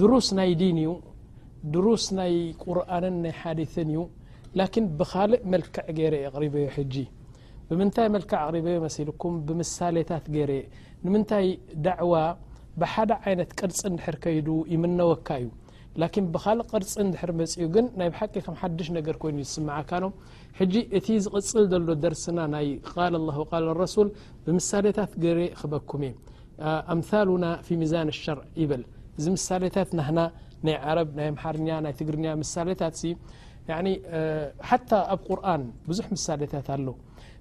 ድሩስ ናይ ዲን እዩ ድሩስ ናይ ቁርኣንን ናይ ሓዲትን እዩ ላኪን ብካልእ መልክዕ ገይረ የቕሪበዮ ሕጂ ብምንታይ መልክዕ ኣቕሪበዮ መሲልኩም ብምሳሌታት ገይረ ንምንታይ ዳዕዋ ብሓደ ዓይነት ቅርፂ እንድሕር ከይዱ ይምነወካ እዩ ላኪን ብካልእ ቅርፂ እንድሕር መፂኡ ግን ናይ ብሓቂ ከም ሓድሽ ነገር ኮይኑ ዝስምዓካ ኖ ሕጂ እቲ ዝቕፅል ዘሎ ደርስና ናይ ቃል ኣላሁ ቃል ረሱል ብምሳሌታት ገይረ ክበኩም እየ ኣምሳሉና ፊ ሚዛን ኣሸርዕ ይብል እዚ ምሳሌታት ናህና ናይ ዓረብ ናይ ኣምሓርኛ ናይ ትግርኛ ምሳሌታት ሲ ያኒ ሓታ ኣብ ቁርን ብዙሕ ምሳሌታት ኣሎ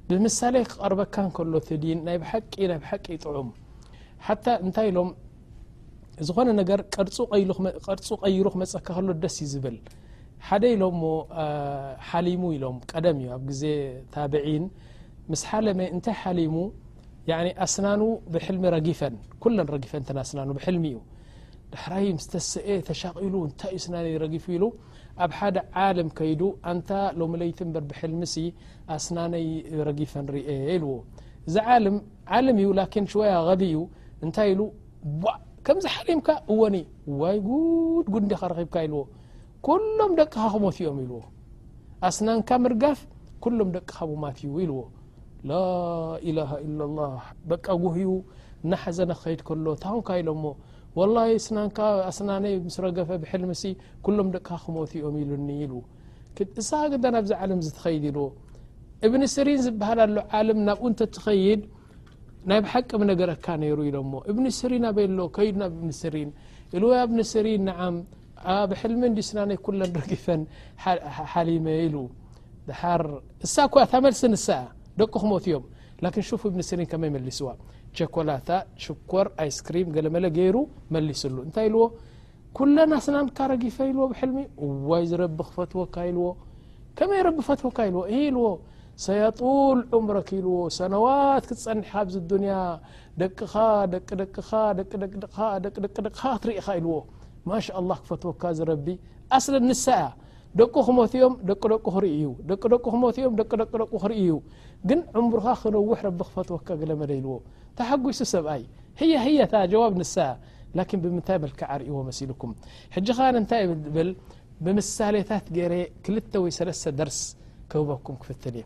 ብምሳሌ ክቐርበካ ከሎ ትዲን ናይ ብሓቂ ናይ ብሓቂ ይጥዑም ሓታ እንታይ ኢሎም ዝኾነ ነገር ቅርፁ ቀይሩ ክመፀካ ከሎ ደስ እዩ ዝብል ሓደ ኢሎሞ ሓሊሙ ኢሎም ቀደም እዩ ኣብ ግዜ ታብዒን ምስ ሓለመ እንታይ ሓሊሙ ኣስናኑ ብሕልሚ ረጊፈን ኩለን ረጊፈን እተን ኣስናኑ ብሕልሚ እዩ ዳሕራይ ምስ ተሰአ ተሻቒሉ እንታይ እዩ ስናነይ ረጊፉ ኢሉ ኣብ ሓደ ዓለም ከይዱ ኣንታ ሎሚ ለይቲ እምበር ብሕልሚሲ ኣስናነይ ረጊፈን ርአ ኢልዎ እዚ ዓልም ዓልም እዩ ላኪን ሽወያ ገቢ እዩ እንታይ ኢሉ ከምዚ ሓሊምካ እወኒ ዋይ ጉድ ጉድ እንዲኻ ረኺብካ ኢልዎ ኩሎም ደቅኻ ክሞቱ እዮም ኢልዎ ኣስናንካ ምርጋፍ ኩሎም ደቅኻ ሙማት እዩ ኢልዎ ላኢላሃ ኢላ ላህ በቃ ጉህዩ እናሓዘነ ክኸይድ ከሎ እታ ኹንካ ኢሎሞ ወላ ስናንካ ኣስናነይ ምስ ረገፈ ብሕልምሲ ኩሎም ደቅኻ ክሞቱ እዮም ኢሉኒ ኢልዎ እሳ ግዳ ናብዚ ዓለም እዚ ትኸይድ ኢልዎ እብኒ ስሪን ዝበሃል ኣሎ ዓለም ናብኡ እንተ ትኸይድ ናይ ብሓቂ ምነገረካ ነይሩ ኢሎሞ እብኒ ስሪን ኣበይ ኣሎ ከይዱ ናብ እብኒ ስሪን ኢልዎ ኣብኒ ስሪን ንዓም ብሕልሚ እንዲስ ናነይ ኩለን ረጊፈን ሓሊመ ኢሉ ድሓር እሳ እኳ እታ መልሲ ንሳ እያ ደቁ ክሞቱ እዮም ላኪን ሹፍ እብኒ ስሪን ከመይ መልስዋ ቸኮላታ ሽኮር ኣይስክሪም ገለመለ ገይሩ መልስሉ እንታይ ኢልዎ ኩለን ኣስናንካ ረጊፈ ኢልዎ ብሕልሚ እዋይ ዝረቢ ክፈትወካ ኢልዎ ከመይ ረቢ ፈትወካ ኢልዎ እ ኢልዎ ሰያጡል ዑምረክ ኢልዎ ሰነዋት ክትጸንሕካ ኣብዚ ዱንያ ደቅኻ ደቂ ደቅኻ ደቂ ደቅድቕኻ ደቂ ደቂ ደቕኻ ክትርኢኻ ኢልዎ ማሻላህ ክፈትወካ እዚ ረቢ ኣስለን ንሳ እያ ደቁ ክሞት እዮም ደቂ ደቁ ክርኢ እዩ ደቂ ደቁ ክሞት እዮም ደቂ ደቂ ደቁ ክርኢ እዩ ግን ዕምርኻ ክነውሕ ረቢ ክፈትወካ ግለ መለ ኢልዎ ተሓጒሱ ሰብኣይ ህያ ህያ እታ ጀዋብ ንሳ እያ ላኪን ብምንታይ መልክዕ ኣርእዎ መሲልኩም ሕጂ ከኣ እንታይ ብል ብምሳሌታት ገይረ ክልተ ወይ ሰለስተ ደርስ ክህበኩም ክፍትን እየ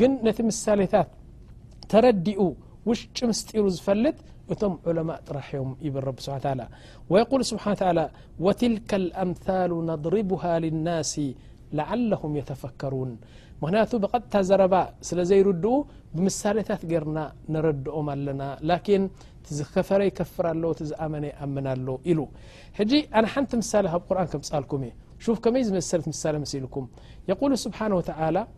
ግን ነቲ ምሳሌታት ተረዲኡ ውሽጢ ምስጢሩ ዝፈልጥ እቶም ዑለማء ጥራሕ እዮም ይብል ረቢ ስብሓ ተላ ወየቁል ስብሓ ተላ ወትልከ ኣምثሉ ነضሪቡሃ ልናሲ ላዓለሁም የተፈከሩን ምክንያቱ ብቐጥታ ዘረባ ስለ ዘይርድኡ ብምሳሌታት ገርና ነረድኦም ኣለና ላኪን ዝከፈረ ይከፍር ኣሎ እቲ ዝኣመነ ይኣምን ኣሎ ኢሉ ሕጂ ኣነ ሓንቲ ምሳሌ ካብ ቁርን ከምፅኣልኩም እየ ሹፍ ከመይ ዝመሰለት ምሳሌ መሲልኩም የቁሉ ስብሓን ወተላ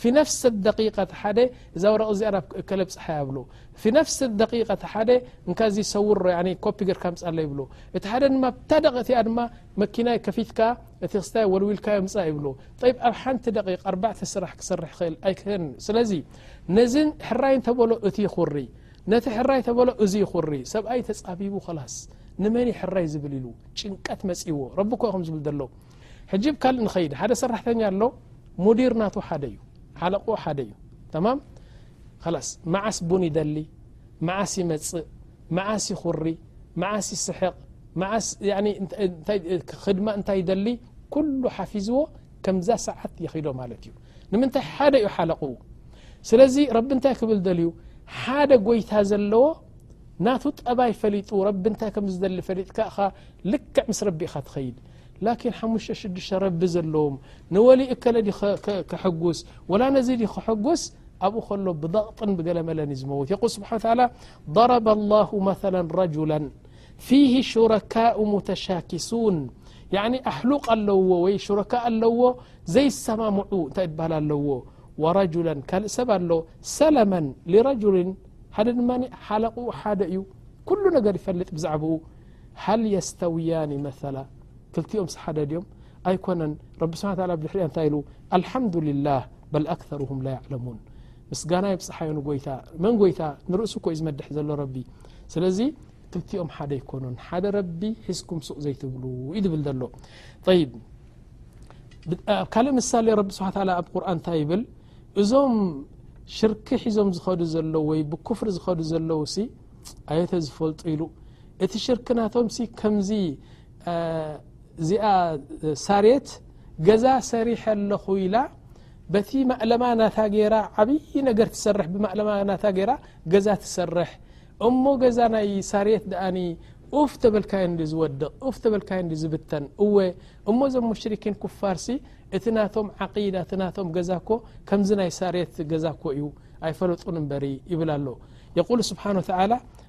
ፊ ነፍሰ ደቂቀት ሓደ እዛ ወረቀት እዚኣ ናብ እከለ ኣብጽሓያ ይብሉ ፊ ነፍሰ ደቂቀት ሓደ እንካ እዚ ሰውሮ ኮፒ ገርካ ኣምጻለይ ይብሉ እቲ ሓደ ድማ ኣብታ ደቂቅ እቲኣ ድማ መኪናይ ከፊትካ እቲ ክስታይ ወልዊልካዮ ኣምጻእ ይብሉ ጠይብ ኣብ ሓንቲ ደቂቅ ኣርባዕተ ስራሕ ክሰርሕ ይኽእል ኣይክህን ስለዚ ነዚ ሕራይ እንተበሎ እቲ ይኹሪ ነቲ ሕራይ ተበሎ እዚ ይኹሪ ሰብኣይ ተጻቢቡ ኸላስ ንመን ሕራይ ዝብል ኢሉ ጭንቀት መጺዎ ረቢ እኮ እዩ ከም ዝብል ዘሎ ሕጂ ብ ካልእ ንኸይድ ሓደ ሰራሕተኛ ኣሎ ሙዲር ናቱ ሓደ እዩ ዓለቕኡ ሓደ እዩ ተማም ኸላስ መዓስ ቡን ይደሊ መዓስ ይመጽእ መዓስ ይኹሪ መዓስ ይስሕቕ መዓስ ያኒ እንታይ ኽድማ እንታይ ይደሊ ኩሉ ሓፊዝዎ ከምዛ ሰዓት የኺዶ ማለት እዩ ንምንታይ ሓደ እዩ ሓለቕኡ ስለዚ ረቢ እንታይ ክብል ደልዩ ሓደ ጎይታ ዘለዎ ናቱ ጠባይ ፈሊጡ ረቢ እንታይ ከም ዝደሊ ፈሊጥካ እኻ ልክዕ ምስ ረቢ ኢኻ ትኸይድ ላኪን ሓሙሽተ ሽዱሽተ ረቢ ዘለዎም ንወሊ እከለ ድዩ ከሕጉስ ወላ ነዚ ድዩ ከሕጉስ ኣብኡ ከሎ ብደቕጥን ብገለመለን እዩ ዝመውት የቁል ስብሓን ወተዓላ ضረበ ኣላሁ መثላ ረጁላ ፊህ ሹረካኡ ሙተሻኪሱን ያዕኒ ኣሕሉቅ ኣለውዎ ወይ ሹረካ ኣለውዎ ዘይሰማምዑ እንታይ ይበሃል ኣለዎ ወረጁላ ካልእ ሰብ ኣሎ ሰለመን ሊረጁልን ሓደ ድማ ሓለቕኡ ሓደ እዩ ኩሉ ነገር ይፈልጥ ብዛዕባኡ ሀል የስተውያኒ መሰላ ክልቲኦምስ ሓደ ድዮም ኣይኮነን ረቢ ስብሓን ታላ ብድሕሪኣ እንታይ ኢሉ ኣልሓምዱልላህ በል ኣክተሩሁም ላ ያዕለሙን ምስጋና የብፅሓዮ ንጎይታ መን ጎይታ ንርእሱ እኮ እዩ ዝመድሕ ዘሎ ረቢ ስለዚ ክልቲኦም ሓደ ኣይኮኑን ሓደ ረቢ ሒዝኩም ሱቕ ዘይትብሉ እዩ ዝብል ዘሎ ይብ ካልእ ምሳሌ ረቢ ስብሓ ታላ ኣብ ቁርን እንታይ ይብል እዞም ሽርኪ ሒዞም ዝኸዱ ዘለዉ ወይ ብኩፍሪ ዝኸዱ ዘለዉ ሲ ኣየተ ዝፈልጡ ኢሉ እቲ ሽርክ ናቶም ከምዚ እዚኣ ሳሬት ገዛ ሰሪሐ ኣለኹ ኢላ በቲ ማእለማ ናታ ገራ ዓብዪ ነገር ትሰርሕ ብማእለማ ናታ ገራ ገዛ ትሰርሕ እሞ ገዛ ናይ ሳሬት ድኣ ኡፍ ተበልካዮ ን ዝወድቕ ኡፍ ተበልካዮ ን ዝብተን እወ እሞ ዞም ሙሽርኪን ኩፋርሲ እቲ ናቶም ዓቂዳ እቲ ናቶም ገዛ ኮ ከምዚ ናይ ሳሬት ገዛ ኮ እዩ ኣይፈለጡን እምበሪ ይብል ኣሎ የቁል ስብሓን ወተላ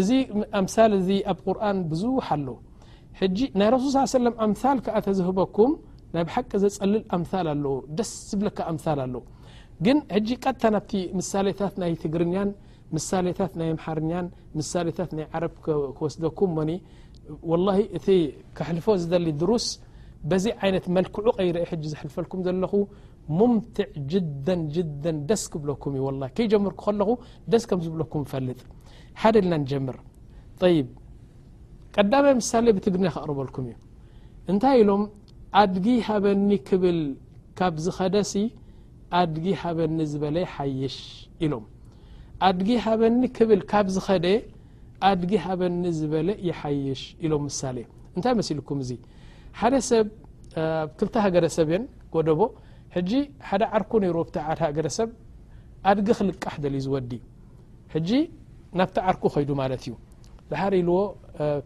እዚ ኣምሳል እዚ ኣብ ቁርን ብዙሕ ኣሎ ሕጂ ናይ ረሱል ስ ሰለም ኣምሳል ከኣ ተዝህበኩም ናይ ብሓቂ ዘጸልል ኣምሳል ኣሎ ደስ ዝብለካ ኣምሳል ኣሎ ግን ሕጂ ቀጥታ ናብቲ ምሳሌታት ናይ ትግርኛን ምሳሌታት ናይ ኣምሓርኛን ምሳሌታት ናይ ዓረብ ክወስደኩም ሞኒ ወላሂ እቲ ከሕልፎ ዝደሊ ድሩስ በዚ ዓይነት መልክዑ ቀይረ ሕጂ ዘሕልፈልኩም ዘለኹ ሙምትዕ ጅደ ጅደ ደስ ክብለኩም እዩ ወላ ከይጀምርኩ ከለኹ ደስ ከም ዝብለኩም ይፈልጥ ሓደ ኢልና ንጀምር ጠይብ ቀዳማይ ምሳሌ ብትግርኛ ከቕርበልኩም እዩ እንታይ ኢሎም ኣድጊ ሃበኒ ክብል ካብ ዝኸደሲ ኣድጊ ሃበኒ ዝበለ ሓይሽ ኢሎም ኣድጊ ሃበኒ ክብል ካብ ዝኸደ ኣድጊ ሃበኒ ዝበለ ይሓይሽ ኢሎም ምሳሌ እንታይ መሲልኩም እዙይ ሓደ ሰብ ኣብ ክልተ ሃገረሰብ እየን ጎደቦ ሕጂ ሓደ ዓርኩ ነይሩ ኣብቲ ሓደ ሃገረሰብ ኣድጊ ክልቃሕ ደልዩ ዝወዲ ሕጂ ናብቲ ዓርኩ ከይዱ ማለት እዩ ድሓር ኢልዎ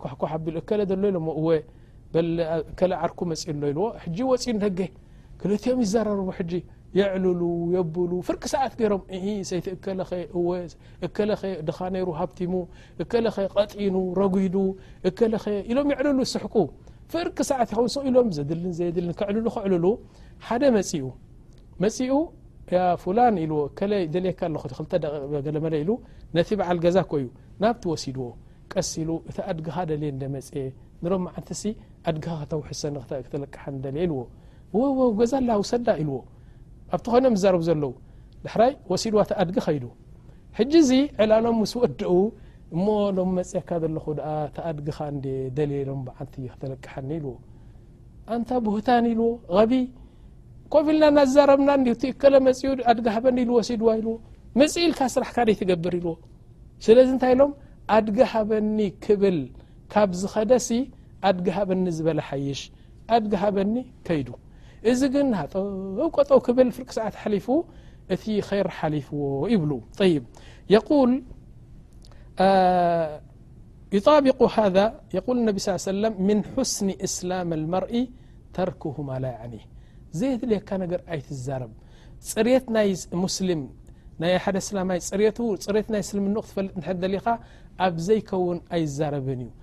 ኳሕኳሕ ኣቢሉ እከለ ዘሎ ኢሎሞ እወ በል እከለ ዓርኩ መፅኡ ኣሎ ኢልዎ ሕጂ ወፅኡ ንደገ ክልቲኦም ይዘራረቡ ሕጂ የዕልሉ የብሉ ፍርቂ ሰዓት ገይሮም እሂ ሰይቲ እከለኸ እወ እከለኸ ድኻ ነይሩ ሃብቲሙ እከለኸ ቐጢኑ ረጒዱ እከለኸ ኢሎም የዕልሉ ይስሕቁ ፍርቂ ሰዓት ይኸውን ሰው ኢሎም ዘድልን ዘየድልን ከዕልሉ ከዕልሉ ሓደ መፅኡ መፅኡ ፉላን ኢልዎ ከለ ደልየካ ኣለኹ ክልተ ደቂ ገለመለ ኢሉ ነቲ በዓል ገዛ ኮዩ ናብቲ ወሲድዎ ቀስ ኢሉ እቲ ኣድግኻ ደልየ እንደ መፅ ንሎም መዓንትሲ ኣድግኻ ከተውሕሰኒ ክተለቅሓኒ ደልየ ኢልዎ ወወው ገዛ ኣላ ውሰዳ ኢልዎ ኣብቲ ኮይኖም ዝዛረቡ ዘለዉ ዳሕራይ ወሲድዋ እቲ ኣድጊ ከይዱ ሕጂ እዚ ዕላሎም ምስ ወድኡ እሞ ሎም መፅካ ዘለኹ ኣ ተኣድግኻ ን ደልየ ሎም ብዓንቲ ክተለቅሓኒ ኢልዎ ኣንታ ብህታን ኢልዎ غቢ ኮፍ ኢልና ናዛረብና እ እከለ መፅኡ ኣድጋ ሃበኒ ኢሉ ወሲድዋ ኢልዎ መፅ ኢልካ ስራሕካ ደይ ትገብር ኢልዎ ስለዚ እንታይ ኢሎም ኣድጋ ሃበኒ ክብል ካብ ዝኸደሲ ኣድጋ ሃበኒ ዝበለ ሓይሽ ኣድጊ ሃበኒ ከይዱ እዚ ግን ሃጠው ቀጠው ክብል ፍርቂ ሰዓት ሓሊፉ እቲ ኸይር ሓሊፍዎ ይብሉ ይብ የል يጣቢق ሃذ የقል ነቢ ስ ሰለም ምን ሑስኒ እስላም ልመርኢ ተርክሁ ማላ ያዕኒ ዘየድልየካ ነገር ኣይትዛረብ ፅርት ናይ ሙስሊም ናይ ሓደ እስላማይ ፅሬት ናይ እስልምንኡ ክትፈልጥ ንሕደሊኻ ኣብ ዘይከውን ኣይዛረብን እዩ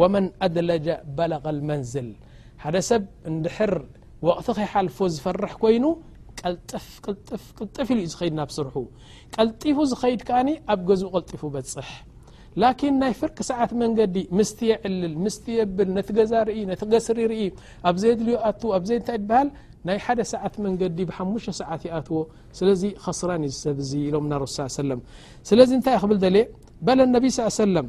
ወመን ኣድለጀ በለቀ ልመንዝል ሓደ ሰብ እንድሕር ወቕቲ ከይሓልፎ ዝፈርሕ ኮይኑ ቀልጥፍ ቅልጥፍ ቅልጥፍ ኢሉ ዩ ዝኸይድ ናብ ስርሑ ቀልጢፉ ዝኸይድ ከኣኒ ኣብ ገዝኡ ቀልጢፉ በፅሕ ላኪን ናይ ፍርቂ ሰዓት መንገዲ ምስቲ የዕልል ምስቲ የብል ነቲ ገዛ ርኢ ነቲ ገስሪ ርኢ ኣብዘየድልዮ ኣቱ ኣብዘይ እንታይ በሃል ናይ ሓደ ሰዓት መንገዲ ብሓሙሽተ ሰዓት ይኣትዎ ስለዚ ኸስራን እዩ ዝሰብ እዚ ኢሎም ናረሱ ስ ሰለም ስለዚ እንታይ ክብል ደልየ በለ ነቢ ስ ሰለም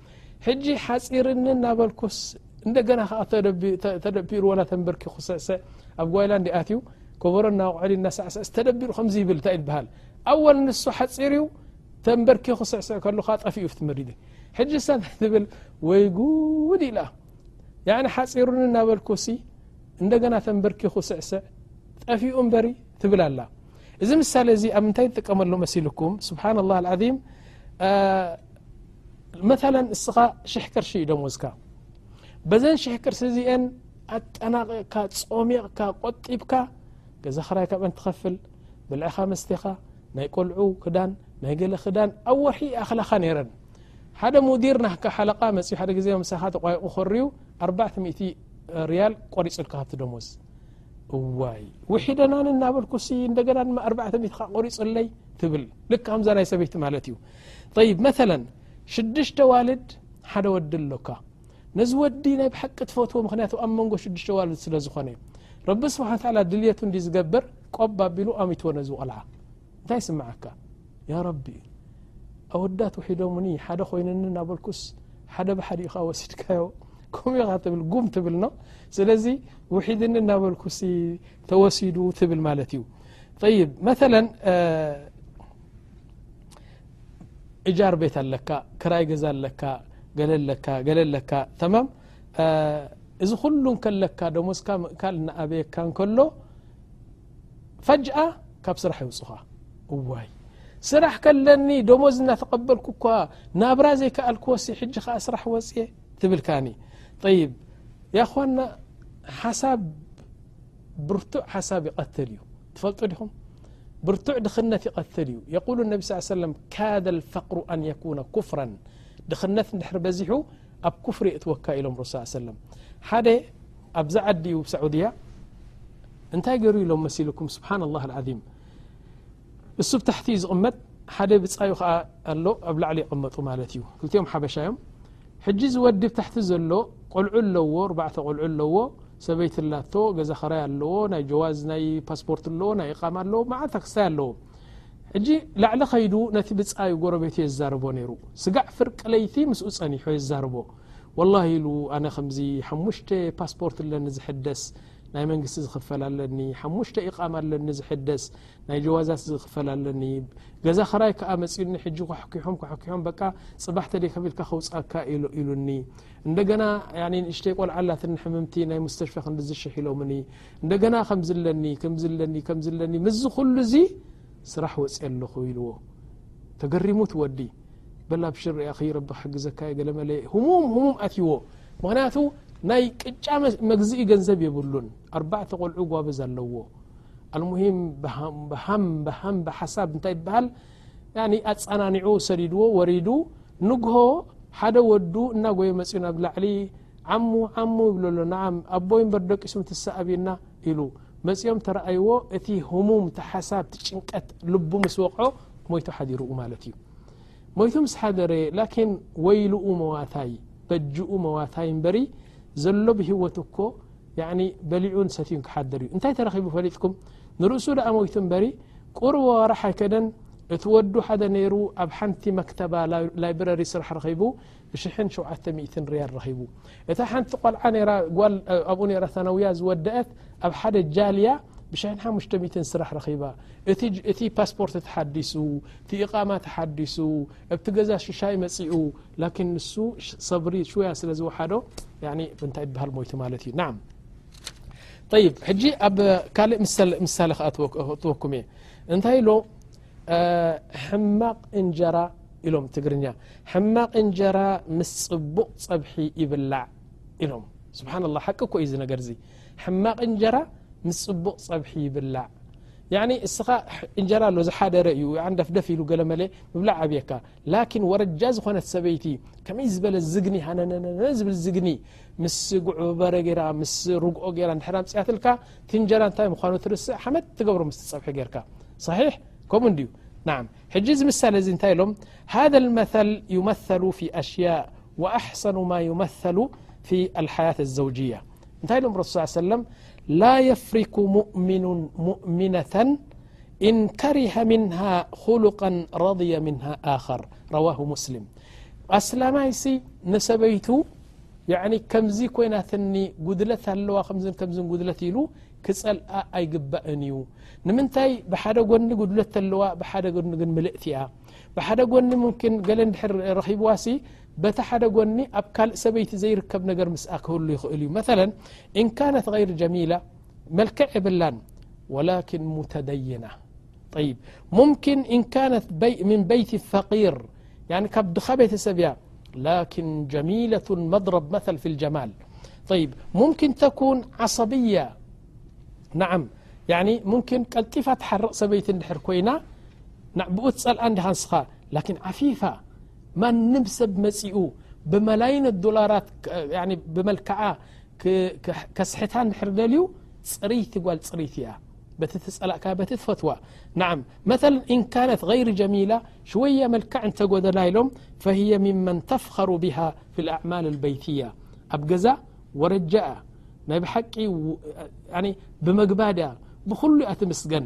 ሕጂ ሓጺርኒ እናበልኩስ እንደገና ከኣ ተደቢሩዎ ናተንበርኪኹ ስዕስዕ ኣብ ጓይላንድ ኣትዩ ኮበሮ እናወቕዐ እናሳዕስዐስ ተደቢሩ ከምዚ ይብል እንታይ ይበሃል ኣወል ንሱ ሓፂር እዩ ተንበርኪኹ ስዕስዕ ከሉካ ጠፊኡ ፍትመሪድ ሕጂ ሳ ታይ ትብል ወይ ጉድ ኢላ ያዕኒ ሓፂሩኒ እናበልኩሲ እንደገና ተንበርኪኹ ስዕስዕ ጠፊኡ እምበሪ ትብል ኣላ እዚ ምሳሌ እዚ ኣብ ምንታይ ዝጥቀመሉ መሲልኩም ስብሓና ላህ ዓም መ እስኻ ሽሕ ቅርሺ እዩ ደሞዝካ በዘ ሽሕ ቅርሲ እዚአን ኣጠናቕቕካ ጾሚቕካ ቆጢብካ ገዛ ክራይ ካብአን ትኸፍል ብልዕኻ መስትኻ ናይ ቆልዑ ክዳን ናይ ገለ ክዳን ኣብ ወርሒ ይኣክላኻ ነይረን ሓደ ሙዲር ናካ ሓለቓ መፅኡ ሓደ ግዜ ምሳኻ ተቋይቑ ክርዩ ኣባ ርያል ቆሪፁልካ ካብቲ ደሞዝ እዋይ ውሒደናን እናበልኩ ሲ እንደገና ድማ ኣባ ቆሪፁለይ ትብል ልክ ከምዛ ናይ ሰበይቲ ማለት እዩ ጠይብ መተለ ሽዱሽተ ዋልድ ሓደ ወዲ ኣሎካ ነዚ ወዲ ናይ ብሓቂ ትፈትዎ ምክንያቱ ኣብ መንጎ ሽዱሽተ ዋልድ ስለ ዝኾነ ረቢ ስብሓን ታላ ድልቱ እንዲ ዝገብር ቆብ ኣቢሉ ኣሚትዎ ነዚ ቆልዓ እንታይ ስምዓካ ያ ረቢ ኣወዳት ውሒዶምኒ ሓደ ኮይኑኒ ናበልኩስ ሓደ ብሓደ ኢኻ ወሲድካዮ ከምኡ ኢኻ ትብል ጉም ትብል ኖ ስለዚ ውሒድኒ እናበልኩሲ ተወሲዱ ትብል ማለት እዩ ይብ መለ እጃር ቤት ኣለካ ክራይ ገዛ ኣለካ ገለ ኣለካ ገለ ኣለካ ተማም እዚ ኩሉ እንከለካ ደሞዝካ ምእካል እናኣበየካ እንከሎ ፈጅኣ ካብ ስራሕ የውፅኻ እዋይ ስራሕ ከለኒ ደሞዝ እናተቐበልኩ እኳ ናብራ ዘይከኣልኩ ወሲ ሕጂ ከዓ ስራሕ ወፅየ ትብልካኒ ይብ ያኳና ሓሳብ ብርቱዕ ሓሳብ ይቐትል እዩ ትፈልጡ ዲኹም ብርቱዕ ድኽነት ይቐትል እዩ የቁሉ ነቢ ስ ሰለም ካደ ልፈቅሩ ኣን የኩነ ኩፍራ ድኽነት ንድሕሪ በዚሑ ኣብ ኩፍሪ የእትወካ ኢሎም ረሱ ሰለም ሓደ ኣብዚ ዓዲ ዩ ሳዑድያ እንታይ ገይሩ ኢሎም መሲልኩም ስብሓና ላه ዓም እሱ ብ ታሕቲ እዩ ዝቕመጥ ሓደ ብፃዩ ከዓ ኣሎ ኣብ ላዕሊ ይቐመጡ ማለት እዩ ክልቲኦም ሓበሻ እዮም ሕጂ እዚ ወዲ ታሕቲ ዘሎ ቆልዑ ኣለዎ ኣርባዕተ ቆልዑ ኣለዎ ሰበይቲ ኣላቶ ገዛ ኸራይ ኣለዎ ናይ ጀዋዝ ናይ ፓስፖርት ኣለዎ ናይ እቃማ ኣለዎ መዓት ኣክስታይ ኣለዎ ሕጂ ላዕሊ ከይዱ ነቲ ብጻዩ ጎረቤቱ የዛርቦ ነይሩ ስጋዕ ፍርቂ ለይቲ ምስኡ ጸኒሖ የዛርቦ ወላ ኢሉ ኣነ ከምዚ ሓሙሽተ ፓስፖርት ኣለኒ ዝሕደስ ናይ መንግስቲ ዝኽፈል ኣለኒ ሓሙሽተ ኢቃማ ኣለኒ ዝሕደስ ናይ ጀዋዛት ዝክፈል ኣለኒ ገዛ ክራይ ከኣ መጺኡኒ ሕጂ ኳሕኪሖም ኳሕኪሖም በቃ ጽባሕ ተደይከብ ኢልካ ከውጽኣካ ኢሉኒ እንደገና ንእሽተይ ቆልዓ ኣላትኒ ሕምምቲ ናይ ሙስተሽፈ ክንድዚ ሽሕ ኢሎምኒ እንደገና ከምዚ ኣለኒ ከምዚ ኣለኒ ከምዚ ኣለኒ ምስዚ ኩሉ እዚ ስራሕ ወጺ ኣለኹ ኢልዎ ተገሪሙት ወዲ በላ ብሽር ርኣኺ ረቢ ክሕግዘካ የ ገለመለ ህሙም ህሙም ኣትይዎ ምክንያቱ ናይ ቅጫ መግዝኢ ገንዘብ የብሉን ኣርባዕተ ቆልዑ ጓበዝ ኣለዎ ኣልሙሂም ብሃም ብሓሳብ እንታይ ይበሃል ኣፀናኒዑ ሰዲድዎ ወሪዱ ንግሆ ሓደ ወዱ እናጎየ መፅኡ ናብ ላዕሊ ዓሙ ዓሙ ይብሎ ኣሎ ንዓም ኣቦይ እምበር ደቂሱ ትሰኣብና ኢሉ መፂኦም ተረኣይዎ እቲ ህሙም ተሓሳብ ቲጭንቀት ልቡ ምስ ወቕዖ ሞይቱ ሓዲሩኡ ማለት እዩ ሞይቱ ምስ ሓደረ ላኪን ወይልኡ መዋታይ በጅኡ መዋታይ እምበሪ ዘሎ ብሂወት እኮ ያኒ በሊዑን ሰትዩን ክሓድር እዩ እንታይ ተረኺቡ ፈሊጥኩም ንርእሱ ደኣ ሞይቱ እምበሪ ቁርብ ኣዋራሕ ኣይከደን እቲ ወዱ ሓደ ነይሩ ኣብ ሓንቲ መክተባ ላይብረሪ ስራሕ ረኺቡ ብሽሕን ሸውዓተ ሚእትን ርያል ረኺቡ እታ ሓንቲ ቆልዓ ነራ ጓል ኣብኡ ነራ ታነውያ ዝወደአት ኣብ ሓደ ጃልያ ብሽሕን ሓሙሽተ ሚእትን ስራሕ ረኺባ እቲ ፓስፖርት ተሓዲሱ እቲ ኢቓማ ተሓዲሱ እብቲ ገዛ ሽሻይ መጺኡ ላኪን ንሱ ሰብሪ ሽውያ ስለ ዝወሓዶ እንታይ ይበሃል ሞይቱ ማለት እዩ ናም طይብ ሕጂ ኣብ ካልእ ምሳሌ ክኣትወኩም እየ እንታይ ኢሎ ሕማቕ እንጀራ ኢሎም ትግርኛ ሕማቕ እንጀራ ምስ ጽቡቕ ጸብሒ ይብላዕ ኢሎም ስብሓና ላ ሓቂ እኮ እዩ እዚ ነገር እዚ ሕማቅ እንጀራ ምስ ጽቡቅ ጸብሒ ይብላዕ ያኒ እስኻ እንጀራ ኣሎ ዝሓደረ እዩ ዓንደፍደፍ ኢሉ ገለመለ ምብላዕ ኣብየካ ላኪን ወረጃ ዝኾነት ሰበይቲ ከመይ ዝበለ ዝግኒ ሃነነነ ዝብል ዝግኒ ምስ ጉዕ በረ ገይራ ምስ ርግኦ ገይራ ንድሕር ኣምፅያትልካ እቲ እንጀራ እንታይ ምዃኑ ትርስእ ሓመድ ትገብሮ ምስ ፀብሒ ጌርካ صሒሕ ከምኡ እንድዩ ናም ሕጂ እዚ ምሳሌ እዚ እንታይ ኢሎም ሃذ ልመثል ይመثሉ ፊ ኣሽያእ ወኣሕሰኑ ማ ይመثሉ ፊ ኣልሓያት ዘውጅያ እንታይ ኢሎም ረሱ ስ ሰለም ላ የፍሪኩ ሙእምኑ ሙእምነة እን ከሪሀ ምንሃ ኹሉቃ ረضየ ምንሃ ኣኸር ረዋሁ ሙስሊም ኣስላማይ ሲ ንሰበይቱ ከምዚ ኮይናትኒ ጉድለት ኣለዋ ከ ከምዚ ጉድለት ኢሉ ክፀልኣ ኣይግባእን እዩ ንምንታይ ብሓደ ጎኒ ጉድለት ኣለዋ ብሓደ ጎኒ ግን ምልእቲ እያ ብሓደ ጎኒ ምኪን ገለ ንድሕር ረኺብዋ ሲ بت حደ ጎن أب ካلእ سبيت زيركب نر مسأ كህل يእل مثلا إن كانت غير جميلة ملكع عبلا ولكن متدينة طيب ممكن إن كانت من بيت فقير يعني كب دخ بتسب ي لكن جميلة مضرب مثلا في الجمال طيب ممكن تكون عصبية نع يعني ممكن لጢف تحرق سبيت ر كين بق لق هنس لكن فيفة منم سب مق بملين دلرت لكع كسحت نحر دلي ፅريت ل رت ي بت ل بت تفتو نعم مثلا إن كانت غير جميلة شوية ملكع نتقدل لم فهي ممن تفخر بها في الأعمال البيتية أب زا ورج بح بمقبد بخل ت مسجن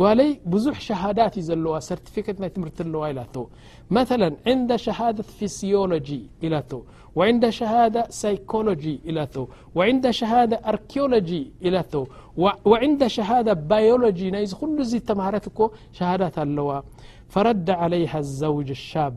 الي بزح شهادات زلوا سرتفك ناي تمرت لو إل ته مثلا عند شهادة فيزيولوجي إل ته وعند شهادة سايكولوجي إل ته وعند شهادة أركولوجي إل ته وعند شهادة بيولوجي نا ل زي تمهارت ك شهادات الوا فرد عليها الزوج الشاب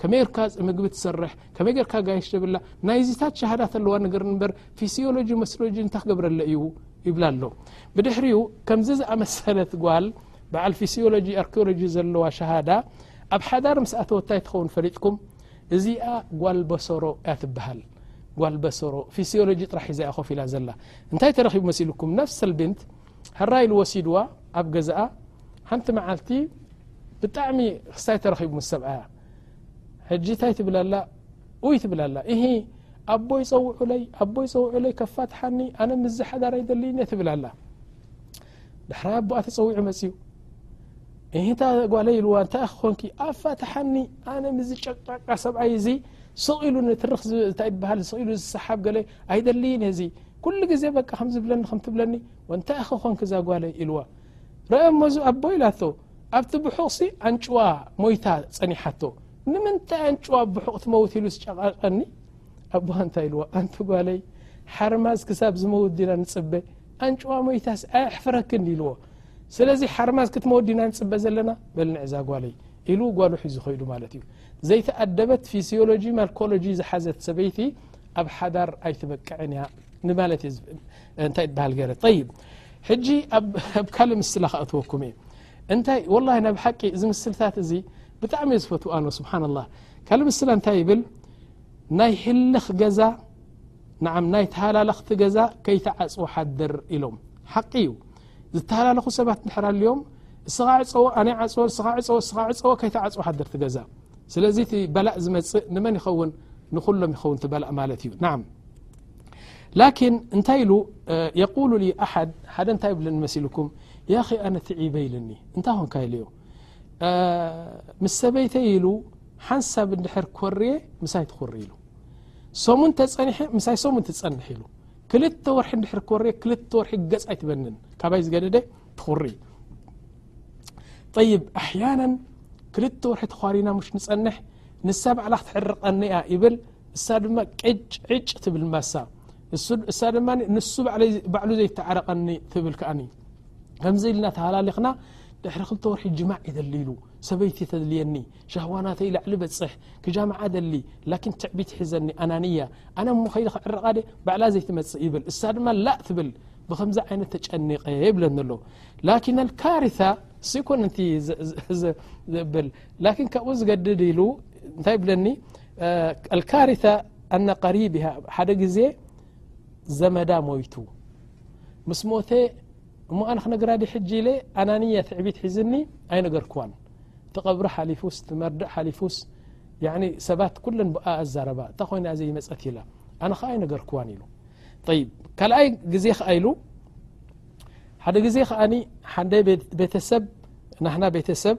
ከመይ ርካ ምግቢ ትሰርሕ ከመይ ርካ ጋይሽ ብላ ናይዚታት ሸሃዳት ኣለዋ ነገር በር ፊስዮሎጂ መስሎጂ እንታ ክገብረለ እዩ ይብላ ኣሎ ብድሕሪኡ ከምዚ ዝኣመሰለት ጓል በዓል ፊስዮሎጂ ኣርኪሎጂ ዘለዋ ሸሃዳ ኣብ ሓዳር ምስ ኣተወታይ ትኸውን ፈሊጥኩም እዚኣ ጓል በሰሮ እያ ትበሃል ጓል በሰሮ ፊስዮሎጂ ጥራሕ ሒዛ እያ ኮፍ ኢላ ዘላ እንታይ ተረኪቡ መሲልኩም ነፍሰልቢንት ሕራኢሉ ወሲድዋ ኣብ ገዛኣ ሓንቲ መዓልቲ ብጣዕሚ ክስታይ ተረኺቡ ምስ ሰብኣያ ሕጂ እንታይ ትብል ኣላ ኡይ ትብል ኣላ እሂ ኣቦ ይፀውዑለይ ኣቦ ይፀውዑለይ ከፋትሓኒ ኣነ ምዝ ሓዳር ኣይደልይኒ ትብል ኣላ ዳሕራ ኣቦኣ ተፀዊዑ መፅኡ እሂ እታ ጓለይ ኢልዋ እንታይ ክኾንኪ ኣፋትሓኒ ኣነ ምዝ ጨቅጫቃ ሰብኣይ እዚ ስቕ ኢሉ ንትርኽ እንታይ በሃል ስቕ ኢሉ ዝሰሓብ ገለ ኣይደልይን እዚ ኩሉ ግዜ በቃ ከምዝብለኒ ከምትብለኒ ወንታይ ክኾንኪ እዛ ጓለይ ኢልዋ ረኣዮሞ እዚ ኣቦ ኢላቶ ኣብቲ ብሑቕሲ ኣንጭዋ ሞይታ ጸኒሓቶ ንምንታይ ኣንጭዋ ብ ብሑቕ ትመውት ኢሉ ዝጨቓጨኒ ኣቦ ኣንታይ ኢልዋ ኣንቲ ጓለይ ሓርማዝ ክሳብ ዝመውት ዲና ንጽበ ኣንጭዋ ሞይታስ ኣየሕፍረክን ኢልዎ ስለዚ ሓርማዝ ክትመውት ዲና ንጽበ ዘለና በል ንዕዛ ጓለይ ኢሉ ጓሉ ሒዙ ኸይዱ ማለት እዩ ዘይተኣደበት ፊስዮሎጂ ማልኮሎጂ ዝሓዘት ሰበይቲ ኣብ ሓዳር ኣይትበቅዕን እያ ንማለት እዩ እንታይ ትበሃል ገረ ይብ ሕጂ ኣብ ካልእ ምስላ ክኣትወኩም እየ እንታይ ወላ ናብ ሓቂ እዚ ምስልታት እዚ ብጣዕሚ እየ ዝፈትው ኣነ ስብሓና ላህ ካልእ ምስላ እንታይ ይብል ናይ ህልኽ ገዛ ንዓም ናይ ተሃላለኽቲ ገዛ ከይተዓፅወ ሓድር ኢሎም ሓቂ እዩ ዝተሃላለኹ ሰባት ንሕር ኣልዮም እስኻ ዕፀዎ ኣነ ዓፅወ እስኻ ዕፀዎ እስኻ ዕፀዎ ከይተዓፅወ ሓድርቲ ገዛ ስለዚ እቲ በላእ ዝመፅእ ንመን ይኸውን ንኹሎም ይኸውን እቲ በላእ ማለት እዩ ናም ላኪን እንታይ ኢሉ የቁሉ ሊ ኣሓድ ሓደ እንታይ ብለኒ መሲልኩም ያኺ ኣነ ትዒበ ኢልኒ እንታይ ኮንካ ኢለዮ ምስ ሰበይተይ ኢሉ ሓንሳብ እንድሕር ኮርየ ምሳይ ትኹሪ ኢሉ ሰሙን ተፀኒሐ ምሳይ ሰሙን ትፀንሕ ኢሉ ክልተ ወርሒ እንድሕር ኮርየ ክልተ ወርሒ ገፅ ኣይትበንን ካባይ ዝገደደ ትኹሪ ጠይብ ኣሕያና ክልተ ወርሒ ተዃሪና ሙሽ ንፀንሕ ንሳ ባዕላ ክትሕርቀኒ እያ ይብል እሳ ድማ ቅጭ ዕጭ ትብል ማሳ እሳ ድማ ንሱ ባዕሉ ዘይተዓረቀኒ ትብል ከዓኒ ከምዚ ኢልና ተሃላሊኽና ድሕሪ ክልተ ወርሒ ጅማዕ ይደሊ ኢሉ ሰበይቲ ተድልየኒ ሻህዋ ናተይ ላዕሊ በጽሕ ክጃምዓ ደሊ ላኪን ትዕቢት ሒዘኒ ኣናንያ ኣነ እሞ ከይደ ክዕርቃ ድየ ባዕላ ዘይትመጽእ ይብል እሳ ድማ ላእ ትብል ብከምዚ ዓይነት ተጨኒቀ ይብለኒ ኣሎ ላኪን ኣልካሪታ እሱ ይኮነ እቲ ዝብል ላኪን ካብኡ ዝገድድ ኢሉ እንታይ ይብለኒ ኣልካሪታ ኣነ ቀሪብ ሓደ ግዜ ዘመዳ ሞይቱ ምስ ሞተ እሞ ኣነ ክነግራ ዲ ሕጂ ኢለ ኣናንያ ትዕቢት ሒዝኒ ኣይነገርክዋን እቲ ቐብሪ ሓሊፉስ እቲ መርድእ ሓሊፉስ ሰባት ኩለን ብኣ ኣዛረባ እታ ኮይና ዘይመፀት ኢላ ኣነ ከ ኣይነገርክዋን ኢሉ ይ ካልኣይ ግዜ ከኣ ኢሉ ሓደ ግዜ ከኣ ሓንደ ቤተሰብ ናህና ቤተሰብ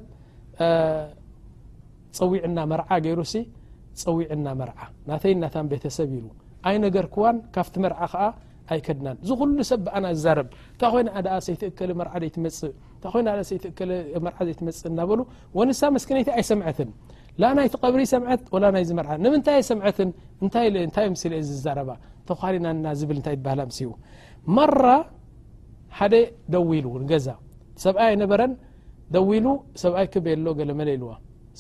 ፀዊዕና መርዓ ገይሩ ሲ ፀዊዕና መርዓ ናተይ ናታን ቤተሰብ ኢሉ ኣይነገርክዋን ካብቲ መርዓ ከዓ ኣይከድናን እዚ ኩሉ ሰብ ብኣና ዝዛረብ እታ ኮይና ኣ ሰይቲ እከለ መርዓ ዘይትመፅእ እታ ኮይና ሰይቲ እከለ መርዓ ዘይትመፅእ እናበሉ ወንሳ መስኪነይቲ ኣይሰምዐትን ላ ናይቲ ቐብሪ ሰምዐት ወላ ናይዚ መርዓ ንምንታይ ኣይሰምዐትን እንታይ ኢለ እንታይ እዮም ስለ ዝዛረባ ተዃሪና እና ዝብል እንታይ ይበሃል ኣምስ እዩ መራ ሓደ ደው ኢሉ ንገዛ ሰብኣይ ኣይነበረን ደው ኢሉ ሰብኣይ ክበ ኣሎ ገለ መለ ኢልዋ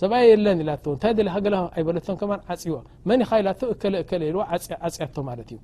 ሰብኣይ የለን ኢላቶ እንታይ ደለካ ገለ ኣይበለቶን ከማን ዓፅዋ መን ኢኻ ኢላቶ እከለ እከለ ኢልዋ ዓፅያቶ ማለት እዩ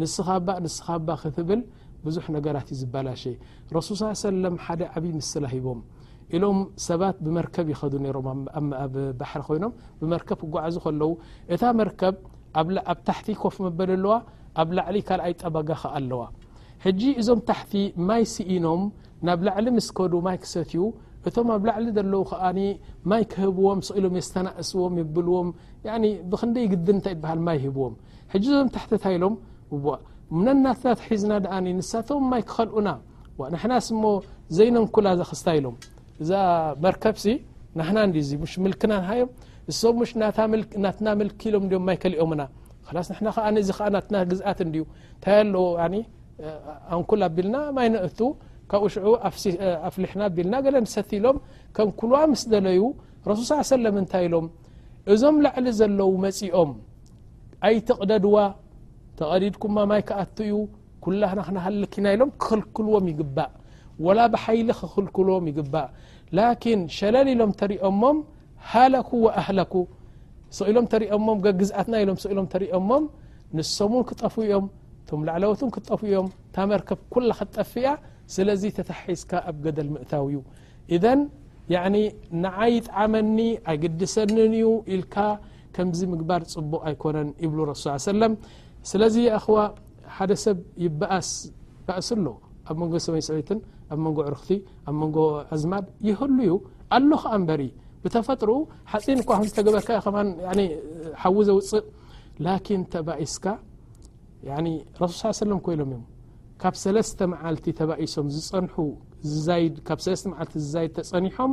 ንስኻ ባእ ንስኻ ባእ ክትብል ብዙሕ ነገራት እዩ ዝባላሸ ረሱል ስ ለ ሰለም ሓደ ዓብዪ ምስላ ሂቦም ኢሎም ሰባት ብመርከብ ይኸዱ ነሮም ኣብ ባሕሪ ኮይኖም ብመርከብ ክጓዓዙ ከለዉ እታ መርከብ ኣብ ታሕቲ ኮፍ መበሊ ኣለዋ ኣብ ላዕሊ ካልኣይ ጠበጋ ከኣ ኣለዋ ሕጂ እዞም ታሕቲ ማይ ስኢኖም ናብ ላዕሊ ምስ ከዱ ማይ ክሰትዩ እቶም ኣብ ላዕሊ ዘለዉ ከኣ ማይ ክህብዎም ስኢሎም የስተናእስዎም ይብልዎም ብክንደይ ግድን እንታይ ይበሃል ማይ ይህብዎም ሕጂ ዞም ታሕተታይ ኢሎም ነናትና ተሒዝና ዳኣ ንሳቶም ማይ ክኸልኡና ንሕናስ እሞ ዘይነንኩላ ዘክስታ ኢሎም እዛ መርከብሲ ናህና እንዲ እዚ ሽ ምልክና ንሃዮም እሶም ምሽ ናትና ምልኪ ኢሎም እም ማይ ከሊኦምና ላስ ንሕና ከኣ እዚ ከ ናትና ግዝኣት እንድዩ እንታይ ኣለዎ ኣንኩል ኣቢልና ማይ ነእቱ ካብኡ ሽዑ ኣፍሊሕና ኣቢልና ገለ ንሰቲ ኢሎም ከም ኩልዋ ምስ ደለዩ ረሱል ስ ሰለም እንታይ ኢሎም እዞም ላዕሊ ዘለዉ መጺኦም ኣይትቕደድዋ ተቐዲድኩማ ማይ ክኣቱ እዩ ኩላህና ክንሃልክ ኢና ኢሎም ክኽልክልዎም ይግባእ ወላ ብሓይሊ ክኽልክልዎም ይግባእ ላኪን ሸለል ኢሎም ተሪኦሞም ሃለኩ ወኣህለኩ ስኢሎም ተሪኦሞም ገግዝኣትና ኢሎም ስኢሎም ተሪኦሞም ንሶም እውን ክጠፍ እዮም እቶም ላዕለዎት እውን ክጠፍ እዮም እታ መርከብ ኩላ ክትጠፍ እያ ስለዚ ተታሒዝካ ኣብ ገደል ምእታው እዩ እዘን ንዓይ ይጥዓመኒ ኣይግድሰንን እዩ ኢልካ ከምዚ ምግባር ፅቡቅ ኣይኮነን ይብሉ ረሱ ስ ሰለም ስለዚ ይኣኸዋ ሓደ ሰብ ይበኣስ ባእሲ ኣሎ ኣብ መንጎ ሰበይ ሰበይትን ኣብ መንጎ ዕርክቲ ኣብ መንጎ ኣዝማድ ይህሉ እዩ ኣሎ ከ ኣንበሪ ብተፈጥሩ ሓፂን እኳ ዝተገበርካ ከማ ሓዊ ዘውፅእ ላኪን ተባኢስካ ረሱል ስ ሰለም ኮ ኢሎም እዮም ካብ ሰለስተ መዓልቲ ተባኢሶም ዝፀንሑ ዝይካብ ሰለስተ መዓልቲ ዝዛይድ ተፀኒሖም